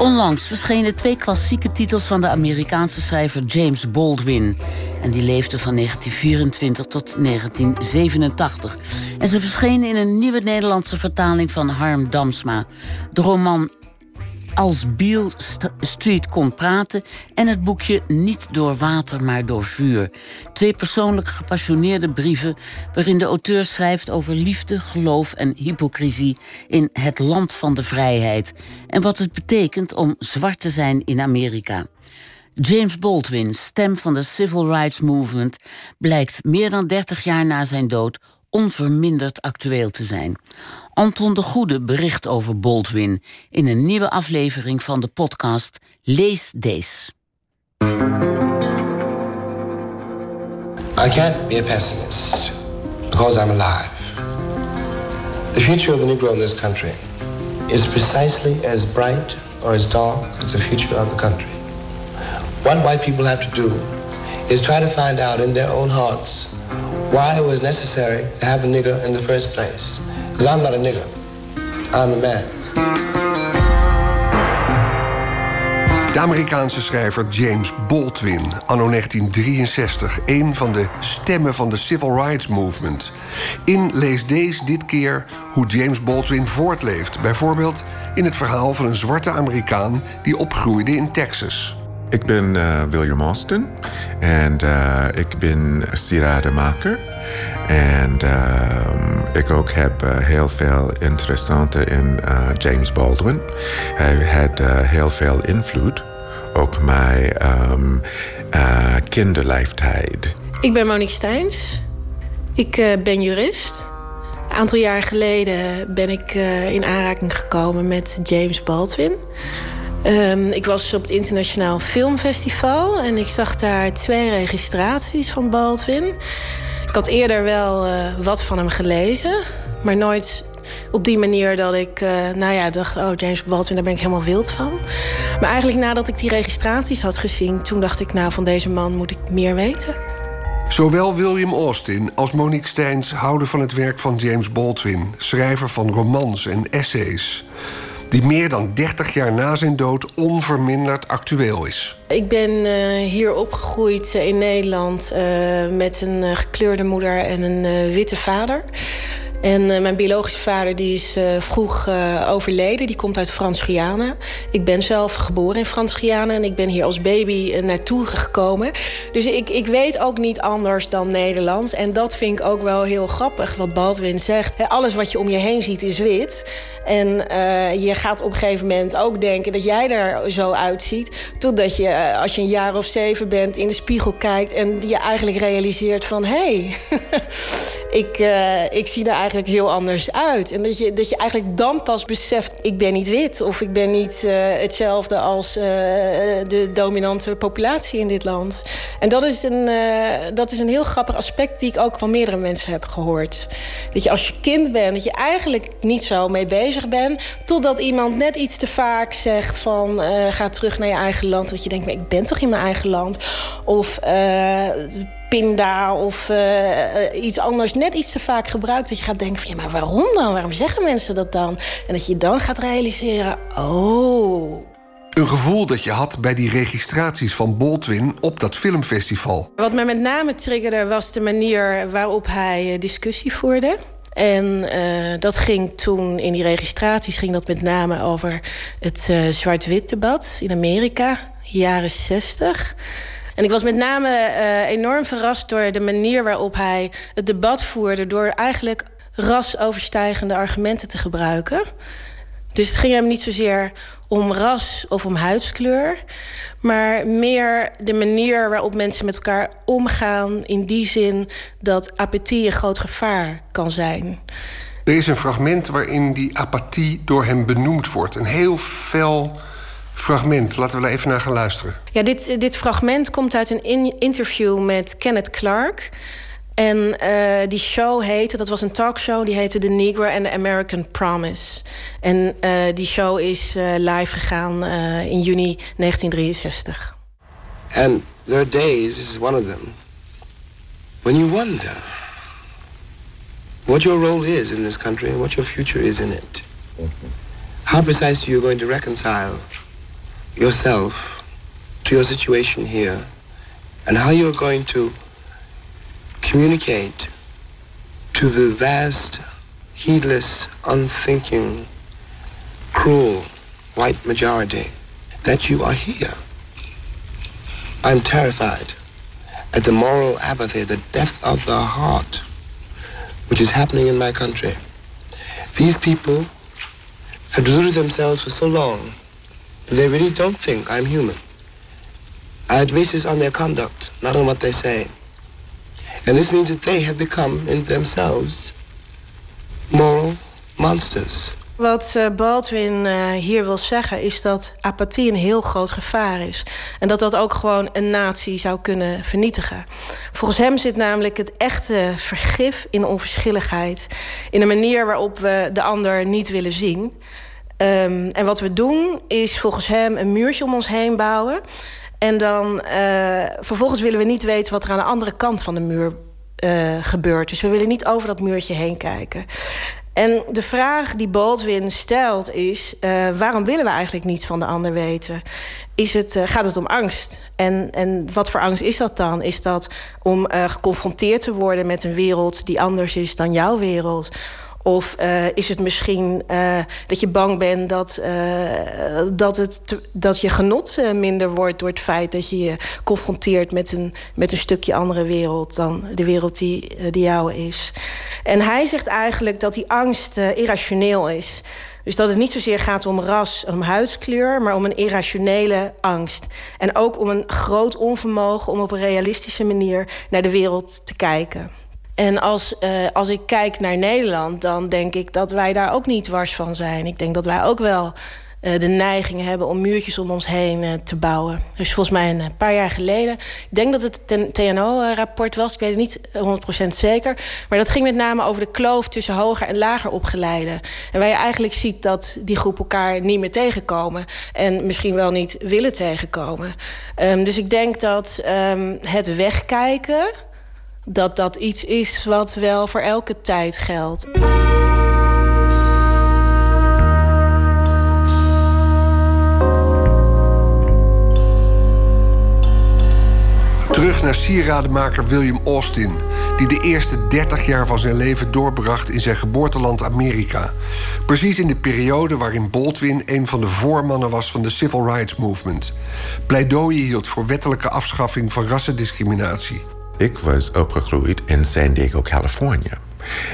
Onlangs verschenen twee klassieke titels van de Amerikaanse schrijver James Baldwin. En die leefde van 1924 tot 1987. En ze verschenen in een nieuwe Nederlandse vertaling van Harm Damsma. De roman als Beale Street kon praten en het boekje Niet door water, maar door vuur. Twee persoonlijk gepassioneerde brieven waarin de auteur schrijft over liefde, geloof en hypocrisie in het land van de vrijheid en wat het betekent om zwart te zijn in Amerika. James Baldwin, stem van de Civil Rights Movement, blijkt meer dan 30 jaar na zijn dood onverminderd actueel te zijn. Anton de Goede bericht over Baldwin in een nieuwe aflevering van de podcast Lees Dees. I can't be a pessimist because I'm alive. The future of the Negro in this country is precisely as bright or as dark as the future of the country. What white people have to do is try to find out in their own hearts why it was necessary to have a nigger in the first place. Because I'm not a nigger. I'm a man. De Amerikaanse schrijver James Baldwin, anno 1963, een van de stemmen van de Civil Rights Movement. In Lees deze dit keer hoe James Baldwin voortleeft, bijvoorbeeld in het verhaal van een zwarte Amerikaan die opgroeide in Texas. Ik ben uh, William Austin en uh, ik ben sieradenmaker. En uh, ik ook heb uh, heel veel interessante in James Baldwin. Hij had heel veel invloed op mijn um, kinderleeftijd. Ik ben Monique Steins. Ik ben jurist. Een aantal jaar geleden ben ik in aanraking gekomen met James Baldwin. Um, ik was op het Internationaal Filmfestival en ik zag daar twee registraties van Baldwin. Ik had eerder wel uh, wat van hem gelezen, maar nooit op die manier dat ik uh, nou ja, dacht: Oh, James Baldwin, daar ben ik helemaal wild van. Maar eigenlijk nadat ik die registraties had gezien, toen dacht ik: Nou, van deze man moet ik meer weten. Zowel William Austin als Monique Steins houden van het werk van James Baldwin, schrijver van romans en essays die meer dan 30 jaar na zijn dood onverminderd actueel is. Ik ben uh, hier opgegroeid in Nederland uh, met een gekleurde moeder en een witte vader. En mijn biologische vader die is vroeg overleden. Die komt uit Frans-Guyana. Ik ben zelf geboren in Frans-Guyana en ik ben hier als baby naartoe gekomen. Dus ik, ik weet ook niet anders dan Nederlands. En dat vind ik ook wel heel grappig, wat Baldwin zegt. Alles wat je om je heen ziet is wit. En je gaat op een gegeven moment ook denken dat jij er zo uitziet. Totdat je, als je een jaar of zeven bent, in de spiegel kijkt... en je eigenlijk realiseert van... hé, hey, ik, ik zie er eigenlijk heel anders uit. En dat je, dat je eigenlijk dan pas beseft... ik ben niet wit of ik ben niet hetzelfde als de dominante populatie in dit land. En dat is, een, dat is een heel grappig aspect die ik ook van meerdere mensen heb gehoord. Dat je als je kind bent, dat je eigenlijk niet zo mee bezig bent... totdat iemand net iets te vaak zegt van... ga terug naar je eigen land. Want je denkt, maar ik ben toch in mijn eigen land? Of pinda of uh, iets anders net iets te vaak gebruikt. Dat je gaat denken van ja, maar waarom dan? Waarom zeggen mensen dat dan? En dat je dan gaat realiseren, oh... Een gevoel dat je had bij die registraties van Baldwin op dat filmfestival. Wat mij met name triggerde was de manier waarop hij discussie voerde. En uh, dat ging toen in die registraties ging dat met name over het uh, zwart-wit debat in Amerika, jaren 60. En ik was met name uh, enorm verrast door de manier waarop hij het debat voerde. Door eigenlijk rasoverstijgende argumenten te gebruiken. Dus het ging hem niet zozeer om ras of om huidskleur. Maar meer de manier waarop mensen met elkaar omgaan. In die zin dat apathie een groot gevaar kan zijn. Er is een fragment waarin die apathie door hem benoemd wordt. Een heel fel fragment. Laten we er even naar gaan luisteren. Ja, dit, dit fragment komt uit een in interview met Kenneth Clark. En uh, die show heette, dat was een talkshow, die heette The Negro and the American Promise. En uh, die show is uh, live gegaan in juni 1963. And there are days, this is one of them, when you wonder what your role is in this country and what your future is in it. How precisely you're going to reconcile yourself to your situation here and how you're going to communicate to the vast, heedless, unthinking, cruel white majority that you are here. I'm terrified at the moral apathy, the death of the heart, which is happening in my country. These people have deluded themselves for so long that they really don't think I'm human. I base this on their conduct, not on what they say. And this means that they have become in themselves moral monsters. Wat eh, Baldwin eh, hier wil zeggen is dat apathie een heel groot gevaar is. En dat dat ook gewoon een natie zou kunnen vernietigen. Volgens hem zit namelijk het echte vergif in onverschilligheid. In de manier waarop we de ander niet willen zien. Um, en wat we doen is volgens hem een muurtje om ons heen bouwen. En dan uh, vervolgens willen we niet weten wat er aan de andere kant van de muur uh, gebeurt. Dus we willen niet over dat muurtje heen kijken. En de vraag die Baldwin stelt is... Uh, waarom willen we eigenlijk niets van de ander weten? Is het, gaat het om angst? En, en wat voor angst is dat dan? Is dat om geconfronteerd te worden met een wereld... die anders is dan jouw wereld? Of uh, is het misschien uh, dat je bang bent dat, uh, dat, het dat je genot minder wordt door het feit dat je je confronteert met een, met een stukje andere wereld dan de wereld die, die jou is. En hij zegt eigenlijk dat die angst irrationeel is. Dus dat het niet zozeer gaat om ras, om huidskleur, maar om een irrationele angst. En ook om een groot onvermogen om op een realistische manier naar de wereld te kijken. En als, uh, als ik kijk naar Nederland, dan denk ik dat wij daar ook niet wars van zijn. Ik denk dat wij ook wel uh, de neiging hebben om muurtjes om ons heen uh, te bouwen. Dus volgens mij een paar jaar geleden. Ik denk dat het TNO-rapport was. Ik weet het niet 100% zeker. Maar dat ging met name over de kloof tussen hoger en lager opgeleiden. En waar je eigenlijk ziet dat die groep elkaar niet meer tegenkomen. En misschien wel niet willen tegenkomen. Um, dus ik denk dat um, het wegkijken dat dat iets is wat wel voor elke tijd geldt. Terug naar sieradenmaker William Austin, die de eerste 30 jaar van zijn leven doorbracht in zijn geboorteland Amerika. Precies in de periode waarin Baldwin een van de voormannen was van de Civil Rights Movement. Pleidooien hield voor wettelijke afschaffing van rassendiscriminatie. Ik was opgegroeid in San Diego, California.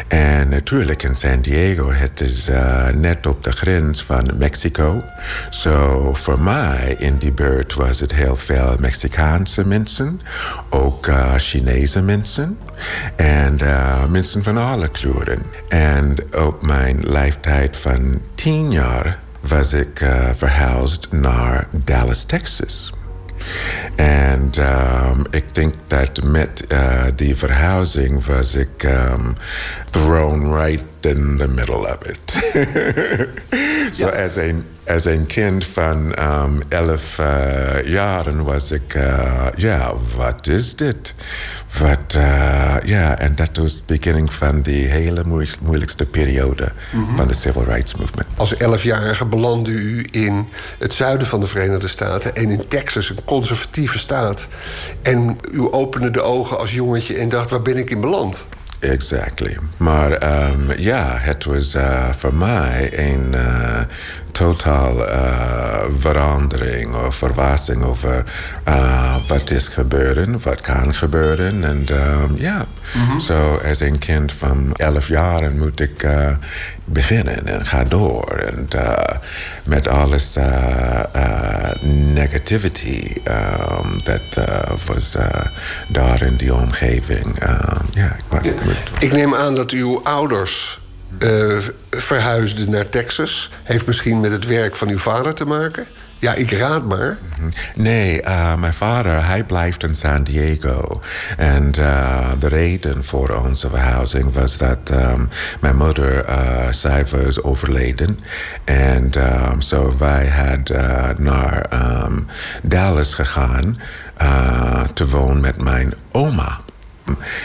En natuurlijk in San Diego, het is uh, net op de grens van Mexico. Zo so, voor mij in die buurt was het heel veel Mexicaanse mensen, ook uh, Chinese mensen en uh, mensen van alle kleuren. En op mijn leeftijd van tien jaar was ik verhuisd naar Dallas, Texas. En um, ik denk dat met uh, die verhuizing was ik um, thrown right in the middle of it. so ja. as een als een kind van um, elf uh, jaren was ik, uh, ja, wat is dit? Wat, uh, ja, en dat was het begin van die hele moeilijkste periode mm -hmm. van de Civil Rights Movement. Als elfjarige belandde u in het zuiden van de Verenigde Staten en in Texas, een conservatieve staat. En u opende de ogen als jongetje en dacht: waar ben ik in beland? Exactly. Maar um, ja, het was uh, voor mij een uh, totaal uh, verandering of verrassing over wat is gebeuren, wat kan gebeuren. En um, ja, zo mm -hmm. so, als een kind van elf jaar moet ik beginnen en ga door. En met alles negativity um, dat was daar in die omgeving. ja, ik neem aan dat uw ouders uh, verhuisden naar Texas. Heeft misschien met het werk van uw vader te maken? Ja, ik raad maar. Nee, uh, mijn vader, hij blijft in San Diego. En uh, de reden voor onze verhuizing was dat um, mijn moeder, uh, zij was overleden. En um, so wij hadden naar um, Dallas gegaan te wonen met mijn oma.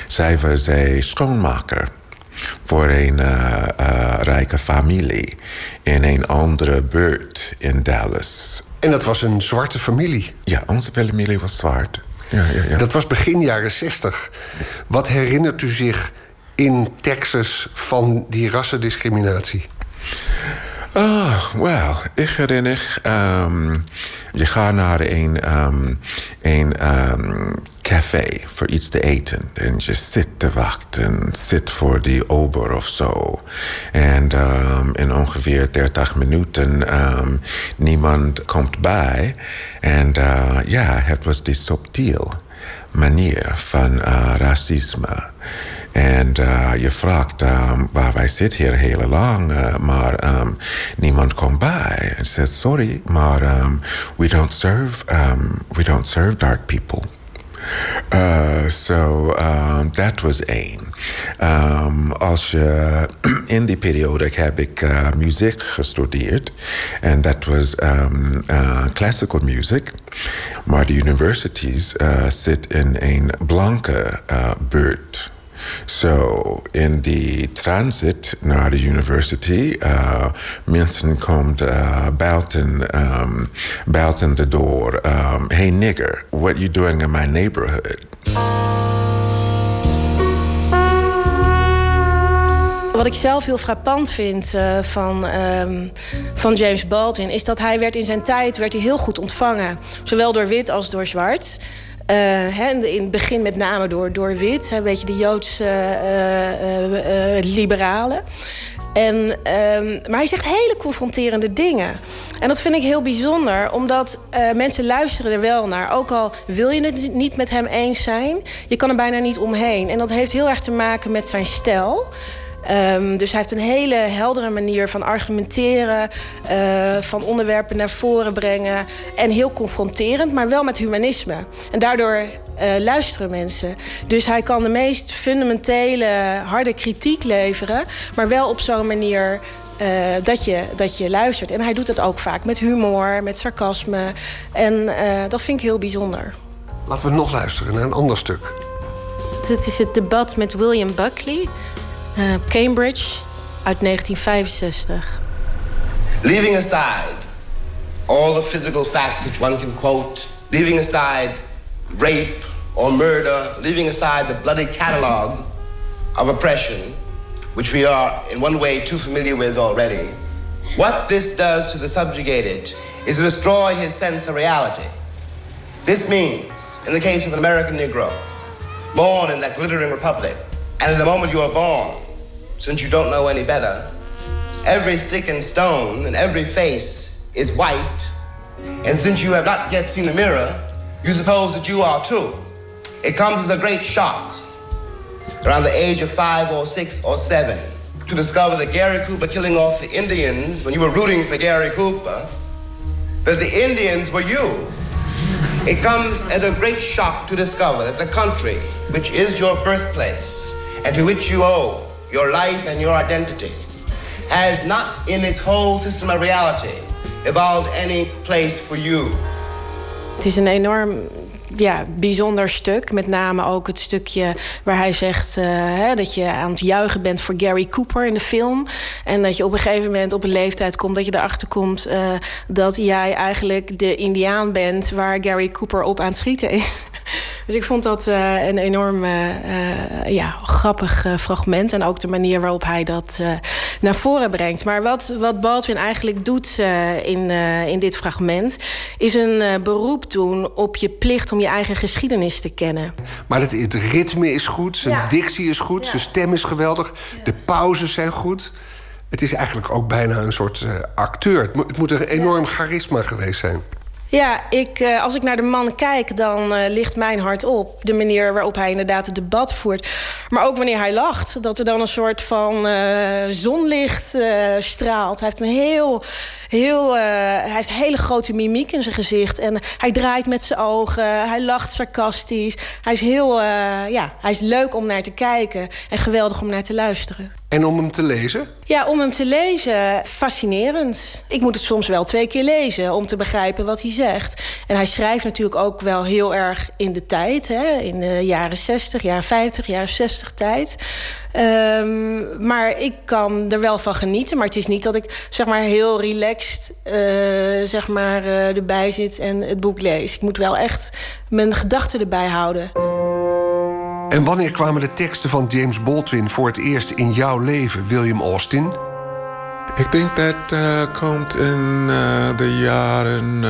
Zij was een schoonmaker voor een uh, uh, rijke familie. in een andere buurt in Dallas. En dat was een zwarte familie? Ja, onze familie was zwart. Ja, ja, ja. Dat was begin jaren 60. Wat herinnert u zich in Texas van die rassendiscriminatie? Oh, wel, ik herinner. Um, je gaat naar een, um, een um, café voor iets te eten. En je zit te wachten, zit voor die ober of zo. En in ongeveer 30 minuten niemand komt bij. En uh, ja, het was die subtiel manier van uh, racisme. En uh, je vraagt um, waar wij zitten hier heel lang, maar um, niemand komt bij. En zegt sorry, maar um, we don't serve we don't serve dark people. Uh, so um, that was één. Um, als je in die periode heb ik uh, muziek gestudeerd. En dat was um, uh, classical music. Maar de universities uh, zit in een blanke uh, buurt. So in the transit naar de university, uh, mensen komt uh, buiten, um, de door. Um, hey nigger, what you doing in my neighborhood? Wat ik zelf heel frappant vind uh, van, um, van James Baldwin... is dat hij werd in zijn tijd werd hij heel goed ontvangen. Zowel door wit als door zwart. Uh, in het begin met name door, door wit, een beetje de Joodse uh, uh, liberalen. En, um, maar hij zegt hele confronterende dingen. En dat vind ik heel bijzonder, omdat mensen luisteren er wel naar. Ook al wil je het niet met hem eens zijn, je kan er bijna niet omheen. En dat heeft heel erg te maken met zijn stijl. Um, dus hij heeft een hele heldere manier van argumenteren, uh, van onderwerpen naar voren brengen. En heel confronterend, maar wel met humanisme. En daardoor uh, luisteren mensen. Dus hij kan de meest fundamentele, harde kritiek leveren, maar wel op zo'n manier. Uh, dat, je, dat je luistert. En hij doet dat ook vaak met humor, met sarcasme. En dat vind ik heel bijzonder. Laten we nog luisteren naar een ander stuk. Dit is het debat met William Buckley. Uh, Cambridge uit 1965. Leaving aside all the physical facts which one can quote, leaving aside rape or murder, leaving aside the bloody catalog of oppression, which we are in one way too familiar with already, what this does to the subjugated is to destroy his sense of reality. This means, in the case of an American Negro, born in that glittering republic, and in the moment you are born, since you don't know any better, every stick and stone and every face is white. And since you have not yet seen a mirror, you suppose that you are too. It comes as a great shock around the age of five or six or seven to discover that Gary Cooper killing off the Indians when you were rooting for Gary Cooper, that the Indians were you. It comes as a great shock to discover that the country, which is your birthplace, and to which you owe your life and your identity, has not in its whole system of reality evolved any place for you. Het is een enorm ja, bijzonder stuk. Met name ook het stukje waar hij zegt uh, hè, dat je aan het juichen bent voor Gary Cooper in de film. En dat je op een gegeven moment op een leeftijd komt dat je erachter komt uh, dat jij eigenlijk de Indiaan bent waar Gary Cooper op aan het schieten is. Dus ik vond dat uh, een enorm ja, grappig fragment. En ook de manier waarop hij dat naar voren brengt. Maar wat, wat Baldwin eigenlijk doet in, in dit fragment... is een beroep doen op je plicht om je eigen geschiedenis te kennen. Maar het, het ritme is goed, zijn ja. dictie is goed, ja. zijn stem is geweldig... de pauzes zijn goed... Het is eigenlijk ook bijna een soort uh, acteur. Het moet een enorm charisma geweest zijn. Ja, ik, uh, als ik naar de man kijk, dan uh, ligt mijn hart op. De manier waarop hij inderdaad het debat voert. Maar ook wanneer hij lacht. Dat er dan een soort van uh, zonlicht straalt. Hij heeft een heel heel, uh, hij heeft hele grote mimiek in zijn gezicht. En hij draait met zijn ogen. Hij lacht sarcastisch. Hij is heel, uh, ja, hij is leuk om naar te kijken. En geweldig om naar te luisteren. En om hem te lezen? Ja, om hem te lezen. Fascinerend. Ik moet het soms wel twee keer lezen om te begrijpen wat hij zegt. En hij schrijft natuurlijk ook wel heel erg in de tijd. Hè? In de jaren 60, jaren 50, jaren 60 tijd. Ehm, maar ik kan er wel van genieten. Maar het is niet dat ik zeg maar, heel relaxed uh, zeg maar, uh, erbij zit en het boek lees. Ik moet wel echt mijn gedachten erbij houden. En wanneer kwamen de teksten van James Baldwin voor het eerst in jouw leven, William Austin? Ik denk dat uh, komt in de jaren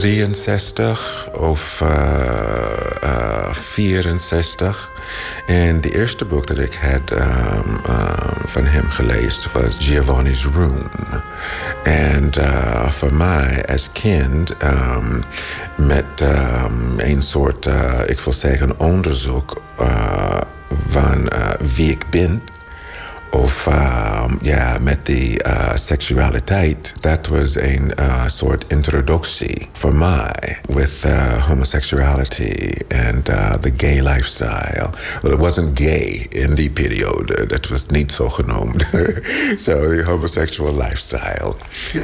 63 of uh, uh, 64. En de eerste boek dat ik had um, um, van hem gelezen was Giovanni's Room. En uh, voor mij als kind um, met een soort, ik wil zeggen, onderzoek van wie ik ben of um, ja, met de uh, seksualiteit. Dat was een uh, soort introductie voor mij with uh, homosexuality and uh, the gay lifestyle. Well, it wasn't gay in die periode. Dat was niet zo genoemd. so the homosexual lifestyle.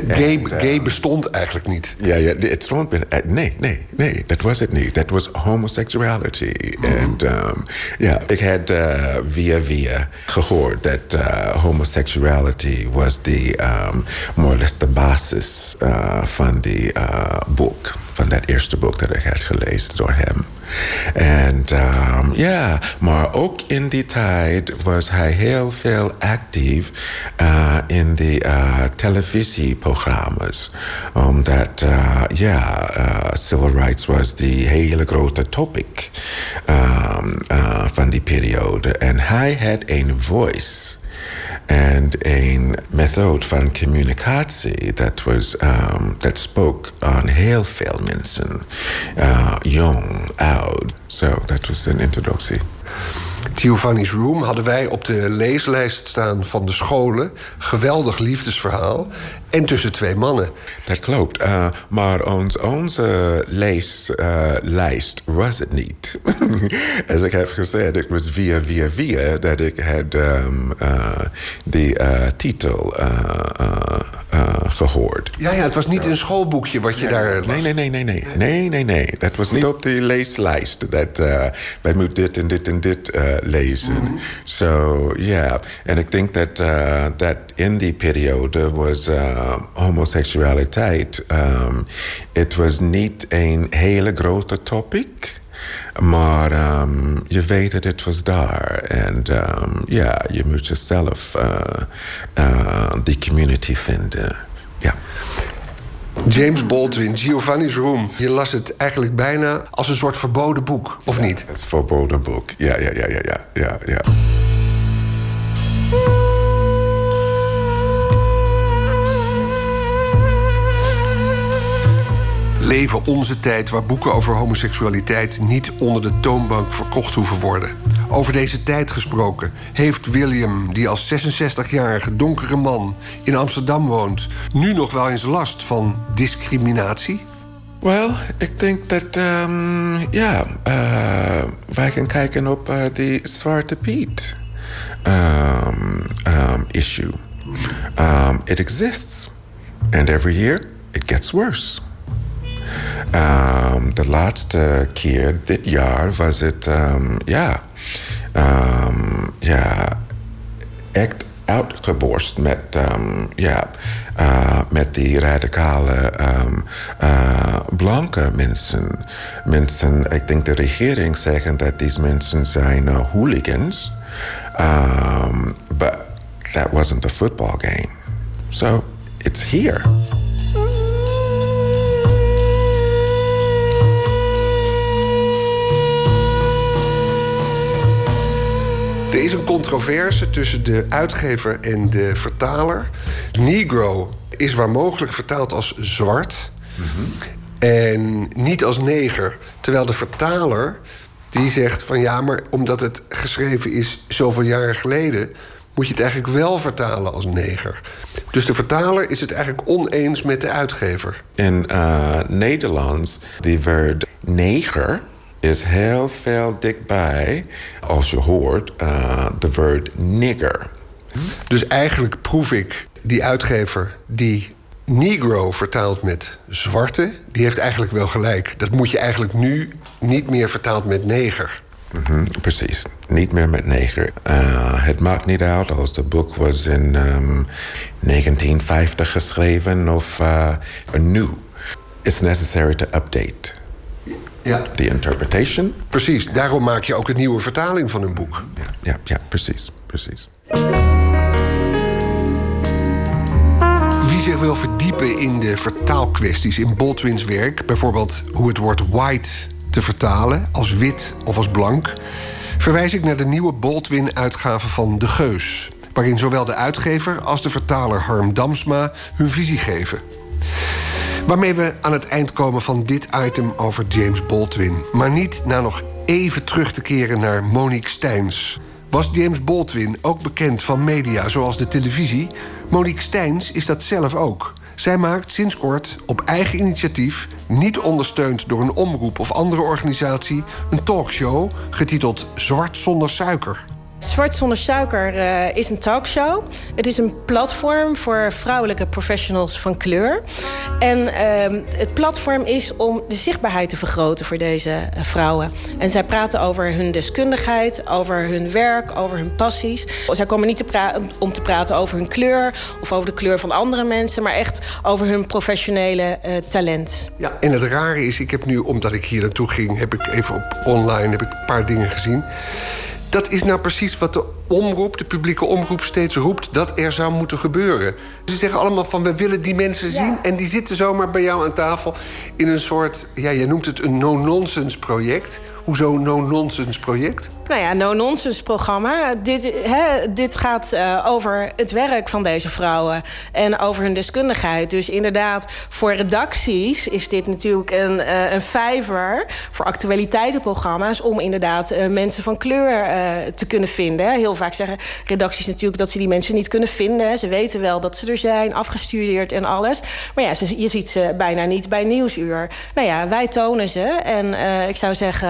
Gay, and, gay bestond eigenlijk niet. Ja, ja, het stond... Nee, nee, nee, dat was het niet. Dat was homosexuality. En mm. um, ja, ik had via via gehoord dat uh, homosexuality was the um, more or less the basis uh, van die uh, boek, van dat eerste boek dat ik had gelezen door hem. En um, ja, maar ook in die tijd was hij heel veel actief uh, in de uh, televisieprogramma's. Omdat, uh, ja, civil rights was die hele grote topic um, van die periode. En hij had een voice. And een methode van communicatie that was um, that spoke on heel veel mensen, uh, young, oud. So that was an introductie. Giovanni's Room hadden wij op de leeslijst staan van de scholen. Geweldig liefdesverhaal. En tussen twee mannen. Dat klopt. Uh, maar ons, onze leeslijst uh, was het niet. Als ik heb gezegd, het was via, via, via dat ik had um, uh, de uh, titel gehoord. Ja, ja, het was niet een schoolboekje wat je daar. Nee, nee, nee, nee, nee. Nee, nee, nee. Dat was niet op de leeslijst. Dat wij moeten dit en dit en dit lezen. Mm -hmm. So, yeah. En ik denk dat dat in die periode was uh, homosexualiteit. Um, het was niet een hele grote topic. Maar um, je weet dat het was daar. En um, ja, je moet jezelf uh, uh, die community vinden. Ja. James Baldwin, Giovanni's Room. Je las het eigenlijk bijna als een soort verboden boek, of ja, niet? Het is een verboden boek, ja, ja, ja, ja, ja, ja. ja. Leven onze tijd waar boeken over homoseksualiteit niet onder de toonbank verkocht hoeven worden. Over deze tijd gesproken heeft William, die als 66-jarige donkere man in Amsterdam woont, nu nog wel eens last van discriminatie? Wel, ik denk dat, um, ja, uh, wij gaan kijken op uh, de Zwarte Piet um, um, issue. it exists, and every year it gets worse. Um, de laatste keer, dit jaar, was het, um, ja, um, ja, echt uitgeborst met, ja, uh, met die radicale uh, blanke mensen. Mensen, ik denk de regering zeggen dat deze mensen zijn uh, hooligans. But that wasn't a football game. So it's here. Is een controverse tussen de uitgever en de vertaler. Negro is waar mogelijk vertaald als zwart. En niet als neger. Terwijl de vertaler die zegt van ja, maar omdat het geschreven is zoveel jaren geleden, moet je het eigenlijk wel vertalen als neger. Dus de vertaler is het eigenlijk oneens met de uitgever. In uh, Nederlands, die woord neger is heel veel dichtbij als je hoort uh, de woord nigger. Dus eigenlijk proef ik die uitgever die Negro vertaalt met zwarte, die heeft eigenlijk wel gelijk. Dat moet je eigenlijk nu niet meer vertaald met neger. Mhm, precies. Niet meer met neger. Uh, het maakt niet uit als het boek was in um, 1950 geschreven of uh, nieuw. It's necessary to update ja. the interpretation. Precies, daarom maak je ook een nieuwe vertaling van een boek. Ja, ja, ja precies, precies. Wie zich wil verdiepen in de vertaalkwesties in Baldwin's werk, bijvoorbeeld hoe het woord white te vertalen als wit of als blank, verwijs ik naar de nieuwe Baldwin-uitgave van De Geus, waarin zowel de uitgever als de vertaler Harm Damsma hun visie geven. Waarmee we aan het eind komen van dit item over James Baldwin. Maar niet na nog even terug te keren naar Monique Steins. Was James Baldwin ook bekend van media zoals de televisie? Monique Steins is dat zelf ook. Zij maakt sinds kort op eigen initiatief, niet ondersteund door een omroep of andere organisatie, een talkshow getiteld Zwart zonder suiker. Zwart zonder suiker uh, is een talkshow. Het is een platform voor vrouwelijke professionals van kleur. En uh, het platform is om de zichtbaarheid te vergroten voor deze uh, vrouwen. En zij praten over hun deskundigheid, over hun werk, over hun passies. Zij komen niet te om te praten over hun kleur of over de kleur van andere mensen, maar echt over hun professionele uh, talent. Ja, en het rare is, ik heb nu, omdat ik hier naartoe ging, heb ik even op online heb ik een paar dingen gezien. Dat is nou precies wat de omroep, de publieke omroep, steeds roept dat er zou moeten gebeuren. Ze zeggen allemaal van we willen die mensen zien. En die zitten zomaar bij jou aan tafel in een soort, ja, je noemt het een no-nonsense project. Hoezo no-nonsense project? Nou ja, no-nonsense programma. Dit, hè, dit gaat uh, over het werk van deze vrouwen en over hun deskundigheid. Dus inderdaad, voor redacties is dit natuurlijk een, uh, een vijver voor actualiteitenprogramma's om inderdaad uh, mensen van kleur te kunnen vinden. Heel vaak zeggen redacties natuurlijk dat ze die mensen niet kunnen vinden. Ze weten wel dat ze er zijn, afgestudeerd en alles. Maar ja, je ziet ze bijna niet bij Nieuwsuur. Nou ja, wij tonen ze. En ik zou zeggen,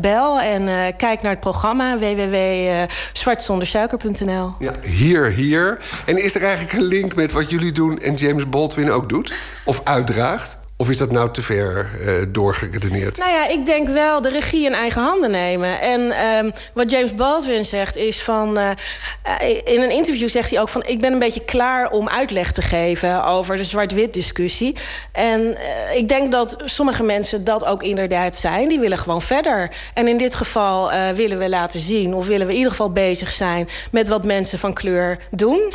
bel en kijk naar het programma www.zwartzondersuiker.nl. Ja, hier, hier. En is er eigenlijk een link met wat jullie doen en James Baldwin ook doet? Of uitdraagt? Of is dat nou te ver uh, doorgeredeneerd? Nou ja, ik denk wel de regie in eigen handen nemen. En um, wat James Baldwin zegt is van... Uh, in een interview zegt hij ook van... ik ben een beetje klaar om uitleg te geven over de zwart-wit discussie. En ik denk dat sommige mensen dat ook inderdaad zijn. Die willen gewoon verder. En in dit geval willen we laten zien... of willen we in ieder geval bezig zijn... met wat mensen van kleur doen.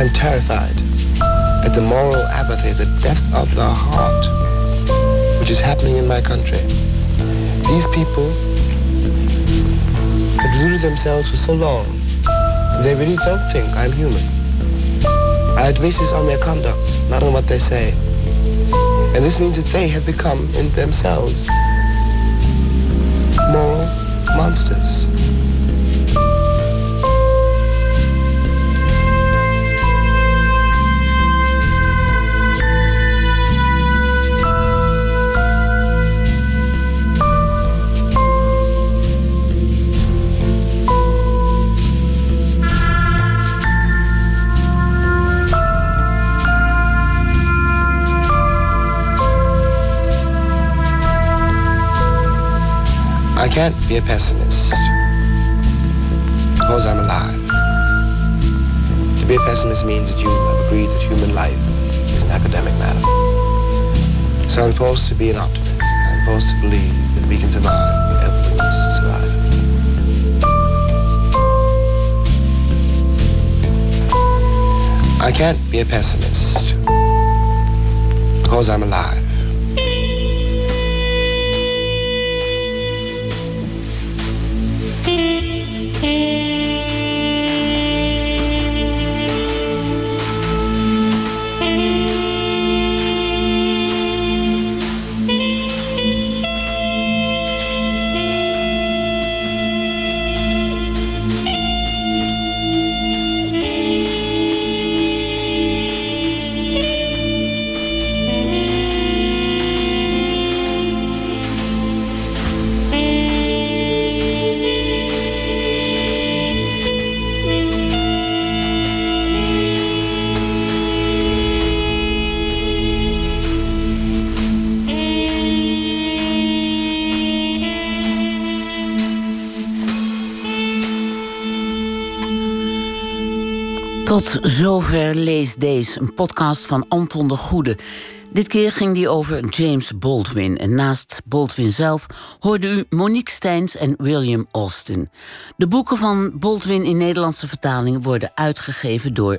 I'm terrified at the moral apathy, the death of the heart, which is happening in my country. These people have deluded themselves for so long, they really don't think I'm human. I basis on their conduct, not on what they say. And this means that they have become, in themselves, moral monsters. Can't be a pessimist because I'm alive. To be a pessimist means that you have agreed that human life is an academic matter. So I'm supposed to be an optimist. I'm supposed to believe that we can survive. I can't be a pessimist because I'm alive. Zover Lees Deze, een podcast van Anton de Goede. Dit keer ging die over James Baldwin. En naast Baldwin zelf hoorde u Monique Steins en William Austin. De boeken van Baldwin in Nederlandse vertaling worden uitgegeven door